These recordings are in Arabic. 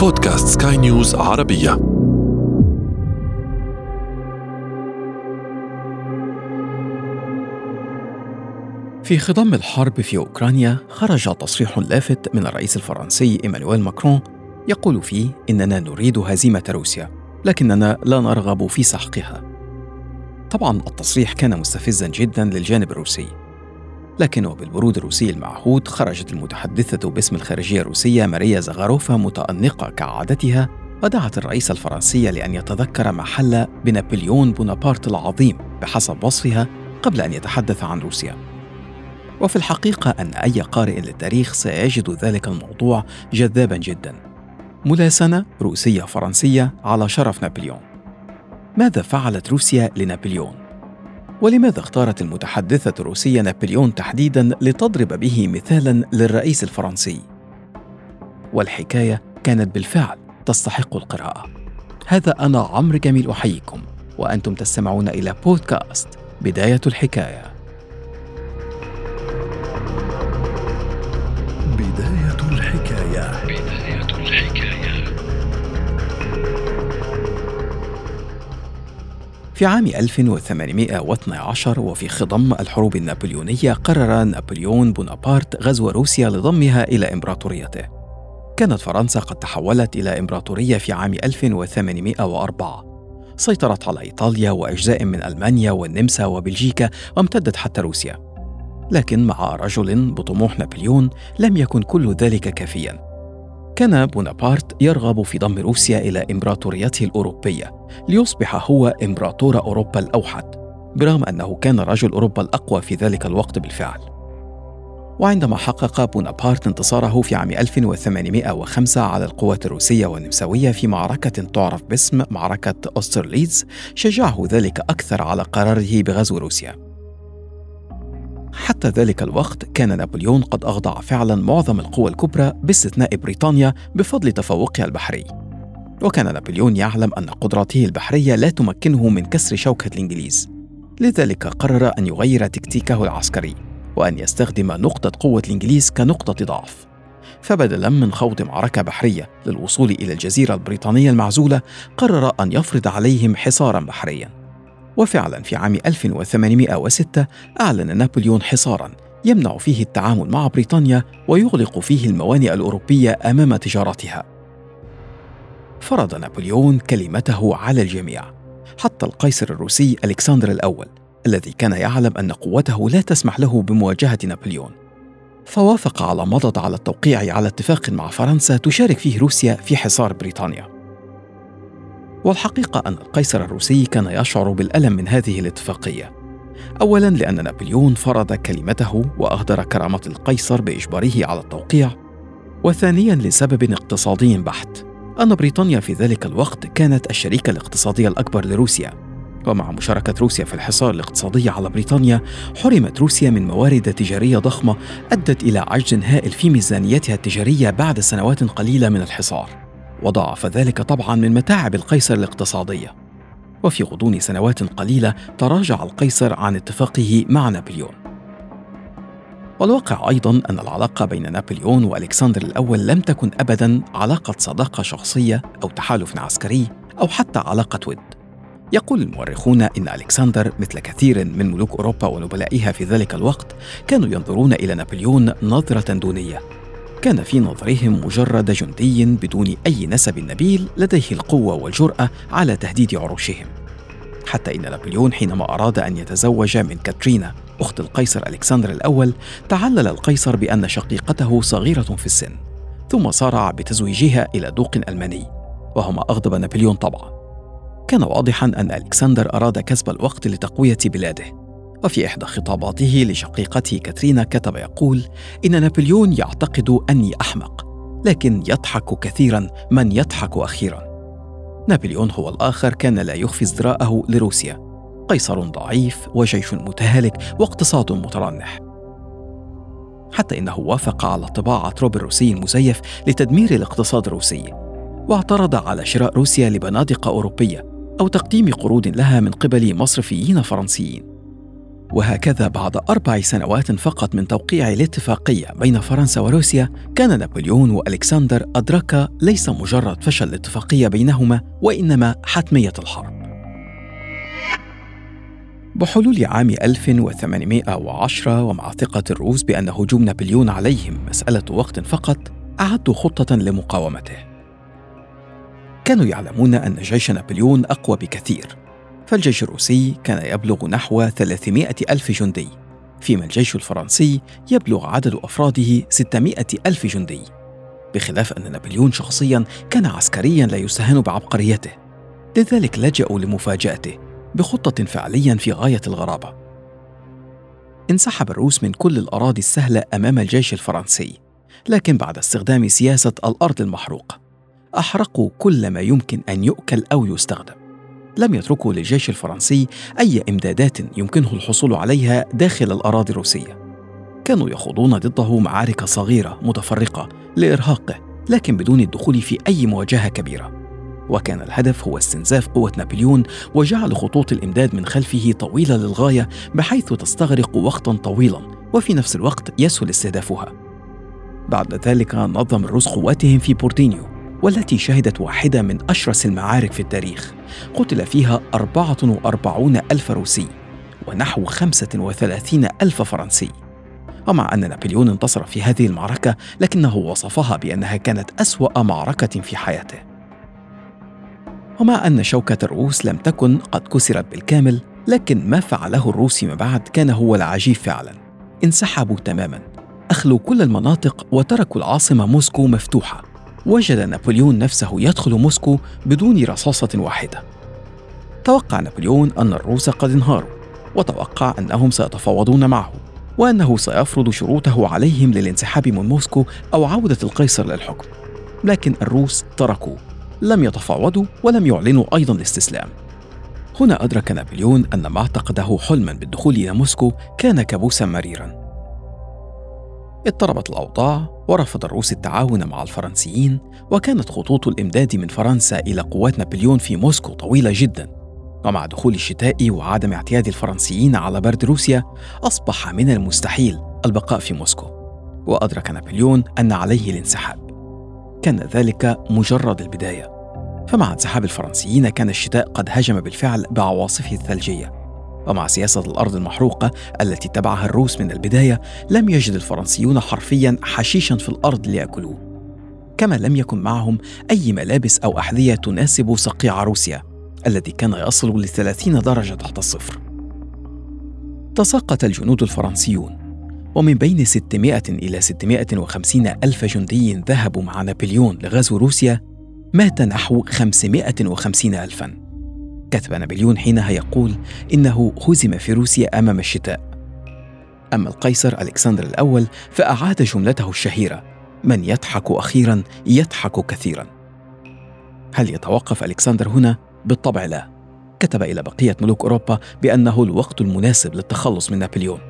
بودكاست سكاي نيوز عربية. في خضم الحرب في أوكرانيا خرج تصريح لافت من الرئيس الفرنسي إيمانويل ماكرون يقول فيه إننا نريد هزيمة روسيا لكننا لا نرغب في سحقها. طبعا التصريح كان مستفزا جدا للجانب الروسي. لكن وبالبرود الروسي المعهود خرجت المتحدثة باسم الخارجية الروسية ماريا زاخاروفا متأنقة كعادتها ودعت الرئيس الفرنسي لأن يتذكر ما حل بنابليون بونابرت العظيم بحسب وصفها قبل أن يتحدث عن روسيا. وفي الحقيقة أن أي قارئ للتاريخ سيجد ذلك الموضوع جذابا جدا. ملاسنة روسية فرنسية على شرف نابليون. ماذا فعلت روسيا لنابليون؟ ولماذا اختارت المتحدثة الروسية نابليون تحديدا لتضرب به مثالا للرئيس الفرنسي؟ والحكاية كانت بالفعل تستحق القراءة. هذا أنا عمرو جميل أحييكم وأنتم تستمعون إلى بودكاست بداية الحكاية بداية الحكاية بداية الحكاية في عام 1812 وفي خضم الحروب النابليونية قرر نابليون بونابرت غزو روسيا لضمها إلى إمبراطوريته. كانت فرنسا قد تحولت إلى إمبراطورية في عام 1804 سيطرت على إيطاليا وأجزاء من ألمانيا والنمسا وبلجيكا وامتدت حتى روسيا. لكن مع رجل بطموح نابليون لم يكن كل ذلك كافيا. كان بونابرت يرغب في ضم روسيا إلى إمبراطوريته الأوروبية ليصبح هو إمبراطور أوروبا الأوحد برغم أنه كان رجل أوروبا الأقوى في ذلك الوقت بالفعل. وعندما حقق بونابرت انتصاره في عام 1805 على القوات الروسية والنمساوية في معركة تعرف باسم معركة أوسترليتز شجعه ذلك أكثر على قراره بغزو روسيا. حتى ذلك الوقت كان نابليون قد أخضع فعلا معظم القوى الكبرى باستثناء بريطانيا بفضل تفوقها البحري. وكان نابليون يعلم أن قدراته البحرية لا تمكنه من كسر شوكة الإنجليز. لذلك قرر أن يغير تكتيكه العسكري وأن يستخدم نقطة قوة الإنجليز كنقطة ضعف. فبدلا من خوض معركة بحرية للوصول إلى الجزيرة البريطانية المعزولة قرر أن يفرض عليهم حصارا بحريا. وفعلا في عام 1806 أعلن نابليون حصارا يمنع فيه التعامل مع بريطانيا ويغلق فيه الموانئ الأوروبية أمام تجارتها. فرض نابليون كلمته على الجميع حتى القيصر الروسي ألكسندر الأول الذي كان يعلم أن قوته لا تسمح له بمواجهة نابليون. فوافق على مضض على التوقيع على اتفاق مع فرنسا تشارك فيه روسيا في حصار بريطانيا. والحقيقة أن القيصر الروسي كان يشعر بالألم من هذه الاتفاقية. أولا لأن نابليون فرض كلمته وأهدر كرامة القيصر بإجباره على التوقيع وثانيا لسبب اقتصادي بحت. أن بريطانيا في ذلك الوقت كانت الشريك الاقتصادي الأكبر لروسيا. ومع مشاركة روسيا في الحصار الاقتصادي على بريطانيا حرمت روسيا من موارد تجارية ضخمة أدت إلى عجز هائل في ميزانيتها التجارية بعد سنوات قليلة من الحصار. وضاعف ذلك طبعا من متاعب القيصر الاقتصادية. وفي غضون سنوات قليلة تراجع القيصر عن اتفاقه مع نابليون. والواقع أيضا أن العلاقة بين نابليون وألكسندر الأول لم تكن ابدا علاقة صداقة شخصية أو تحالف عسكري أو حتى علاقة ود. يقول المؤرخون إن ألكسندر مثل كثير من ملوك أوروبا ونبلائها في ذلك الوقت كانوا ينظرون إلى نابليون نظرة دونية. كان في نظرهم مجرد جندي بدون أي نسب نبيل لديه القوة والجرأة على تهديد عروشهم. حتى إن نابليون حينما أراد أن يتزوج من كاترينا أخت القيصر ألكسندر الأول تعلل القيصر بأن شقيقته صغيرة في السن ثم صارع بتزويجها إلى دوق ألماني وهما أغضب نابليون طبعا. كان واضحا أن ألكسندر أراد كسب الوقت لتقوية بلاده. وفي إحدى خطاباته لشقيقته كاترينا كتب يقول إن نابليون يعتقد أني أحمق لكن يضحك كثيرا من يضحك أخيرا. نابليون هو الآخر كان لا يخفي ازدراءه لروسيا. قيصر ضعيف وجيش متهالك واقتصاد مترنح. حتى إنه وافق على طباعة روب الروسي المزيف لتدمير الاقتصاد الروسي واعترض على شراء روسيا لبنادق أوروبية أو تقديم قروض لها من قبل مصرفيين فرنسيين. وهكذا بعد أربع سنوات فقط من توقيع الاتفاقية بين فرنسا وروسيا كان نابليون وألكسندر أدركا ليس مجرد فشل الاتفاقية بينهما وإنما حتمية الحرب. بحلول عام 1810 ومع ثقة الروس بأن هجوم نابليون عليهم مسألة وقت فقط أعدوا خطة لمقاومته. كانوا يعلمون أن جيش نابليون أقوى بكثير. فالجيش الروسي كان يبلغ نحو 300 ألف جندي فيما الجيش الفرنسي يبلغ عدد أفراده 600 ألف جندي. بخلاف أن نابليون شخصيا كان عسكريا لا يستهان بعبقريته لذلك لجأوا لمفاجأته بخطة فعليا في غاية الغرابة. انسحب الروس من كل الأراضي السهلة أمام الجيش الفرنسي لكن بعد استخدام سياسة الأرض المحروقة أحرقوا كل ما يمكن أن يؤكل أو يستخدم. لم يتركوا للجيش الفرنسي أي إمدادات يمكنه الحصول عليها داخل الأراضي الروسية. كانوا يخوضون ضده معارك صغيرة متفرقة لإرهاقه لكن بدون الدخول في أي مواجهة كبيرة. وكان الهدف هو استنزاف قوة نابليون وجعل خطوط الإمداد من خلفه طويلة للغاية بحيث تستغرق وقتا طويلا وفي نفس الوقت يسهل استهدافها. بعد ذلك نظم الروس قواتهم في بورتينيو والتي شهدت واحدة من أشرس المعارك في التاريخ. قتل فيها 44 ألف روسي ونحو 35 ألف فرنسي. ومع أن نابليون انتصر في هذه المعركة لكنه وصفها بأنها كانت أسوأ معركة في حياته. ومع أن شوكة الروس لم تكن قد كسرت بالكامل لكن ما فعله الروس فيما بعد كان هو العجيب فعلا. انسحبوا تماما أخلوا كل المناطق وتركوا العاصمة موسكو مفتوحة. وجد نابليون نفسه يدخل موسكو بدون رصاصة واحدة. توقع نابليون أن الروس قد انهاروا وتوقع أنهم سيتفاوضون معه وأنه سيفرض شروطه عليهم للانسحاب من موسكو أو عودة القيصر للحكم. لكن الروس تركوه لم يتفاوضوا ولم يعلنوا أيضا الاستسلام. هنا أدرك نابليون أن ما اعتقده حلما بالدخول إلى موسكو كان كابوسا مريرا. اضطربت الأوضاع ورفض الروس التعاون مع الفرنسيين وكانت خطوط الإمداد من فرنسا إلى قوات نابليون في موسكو طويلة جدا. ومع دخول الشتاء وعدم اعتياد الفرنسيين على برد روسيا أصبح من المستحيل البقاء في موسكو. وأدرك نابليون أن عليه الانسحاب. كان ذلك مجرد البداية. فمع انسحاب الفرنسيين كان الشتاء قد هجم بالفعل بعواصفه الثلجية. ومع سياسة الأرض المحروقة التي اتبعها الروس من البداية لم يجد الفرنسيون حرفيا حشيشا في الأرض ليأكلوه. كما لم يكن معهم أي ملابس أو أحذية تناسب صقيع روسيا الذي كان يصل لثلاثين درجة تحت الصفر. تساقط الجنود الفرنسيون ومن بين 600 إلى 650 ألف جندي ذهبوا مع نابليون لغزو روسيا مات نحو 550 ألفاً. كتب نابليون حينها يقول إنه هزم في روسيا أمام الشتاء. أما القيصر ألكسندر الأول فأعاد جملته الشهيرة من يضحك أخيرا يضحك كثيرا. هل يتوقف ألكسندر هنا؟ بالطبع لا. كتب إلى بقية ملوك أوروبا بأنه الوقت المناسب للتخلص من نابليون.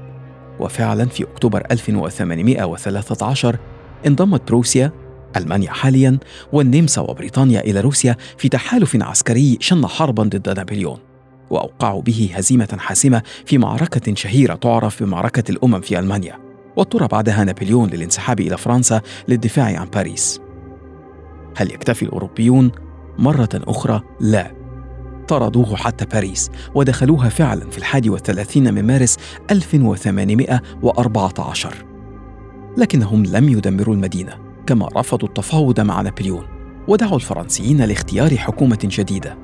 وفعلا في أكتوبر 1813 انضمت بروسيا ألمانيا حاليا والنمسا وبريطانيا إلى روسيا في تحالف عسكري شن حربا ضد نابليون. وأوقعوا به هزيمة حاسمة في معركة شهيرة تعرف بمعركة الأمم في ألمانيا. واضطر بعدها نابليون للانسحاب إلى فرنسا للدفاع عن باريس. هل يكتفي الأوروبيون؟ مرة أخرى لا. طردوه حتى باريس ودخلوها فعلا في الحادي والثلاثين من مارس 1814 لكنهم لم يدمروا المدينة. كما رفضوا التفاوض مع نابليون ودعوا الفرنسيين لاختيار حكومة جديدة.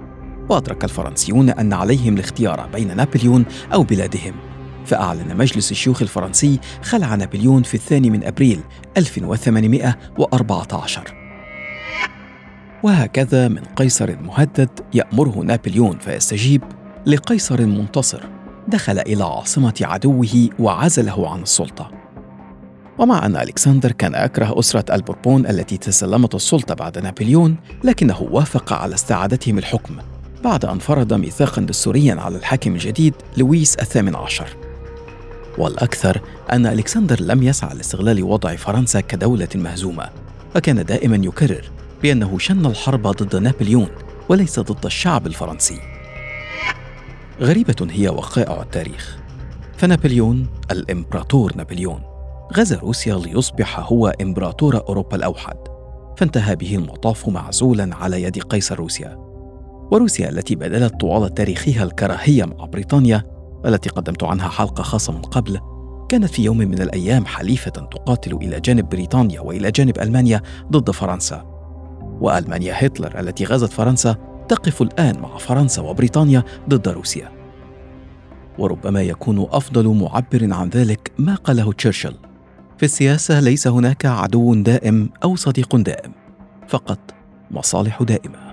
وأدرك الفرنسيون أن عليهم الاختيار بين نابليون أو بلادهم. فأعلن مجلس الشيوخ الفرنسي خلع نابليون في الثاني من أبريل 1814 وهكذا من قيصر مهدد يأمره نابليون فيستجيب لقيصر منتصر دخل إلى عاصمة عدوه وعزله عن السلطة. ومع أن ألكسندر كان يكره أسرة البوربون التي تسلمت السلطة بعد نابليون لكنه وافق على استعادتهم الحكم بعد أن فرض ميثاقا دستوريا على الحاكم الجديد لويس الثامن عشر. والأكثر أن ألكسندر لم يسعى لاستغلال وضع فرنسا كدولة مهزومة وكان دائما يكرر بأنه شن الحرب ضد نابليون وليس ضد الشعب الفرنسي. غريبة هي وقائع التاريخ. فنابليون الإمبراطور نابليون. غزا روسيا ليصبح هو إمبراطور أوروبا الأوحد. فانتهى به المطاف معزولا على يد قيصر روسيا. وروسيا التي بدلت طوال تاريخها الكراهية مع بريطانيا التي قدمت عنها حلقة خاصة من قبل كانت في يوم من الأيام حليفة تقاتل إلى جانب بريطانيا وإلى جانب ألمانيا ضد فرنسا. وألمانيا هتلر التي غزت فرنسا تقف الآن مع فرنسا وبريطانيا ضد روسيا. وربما يكون أفضل معبر عن ذلك ما قاله تشرشل. في السياسة ليس هناك عدو دائم أو صديق دائم فقط مصالح دائمة.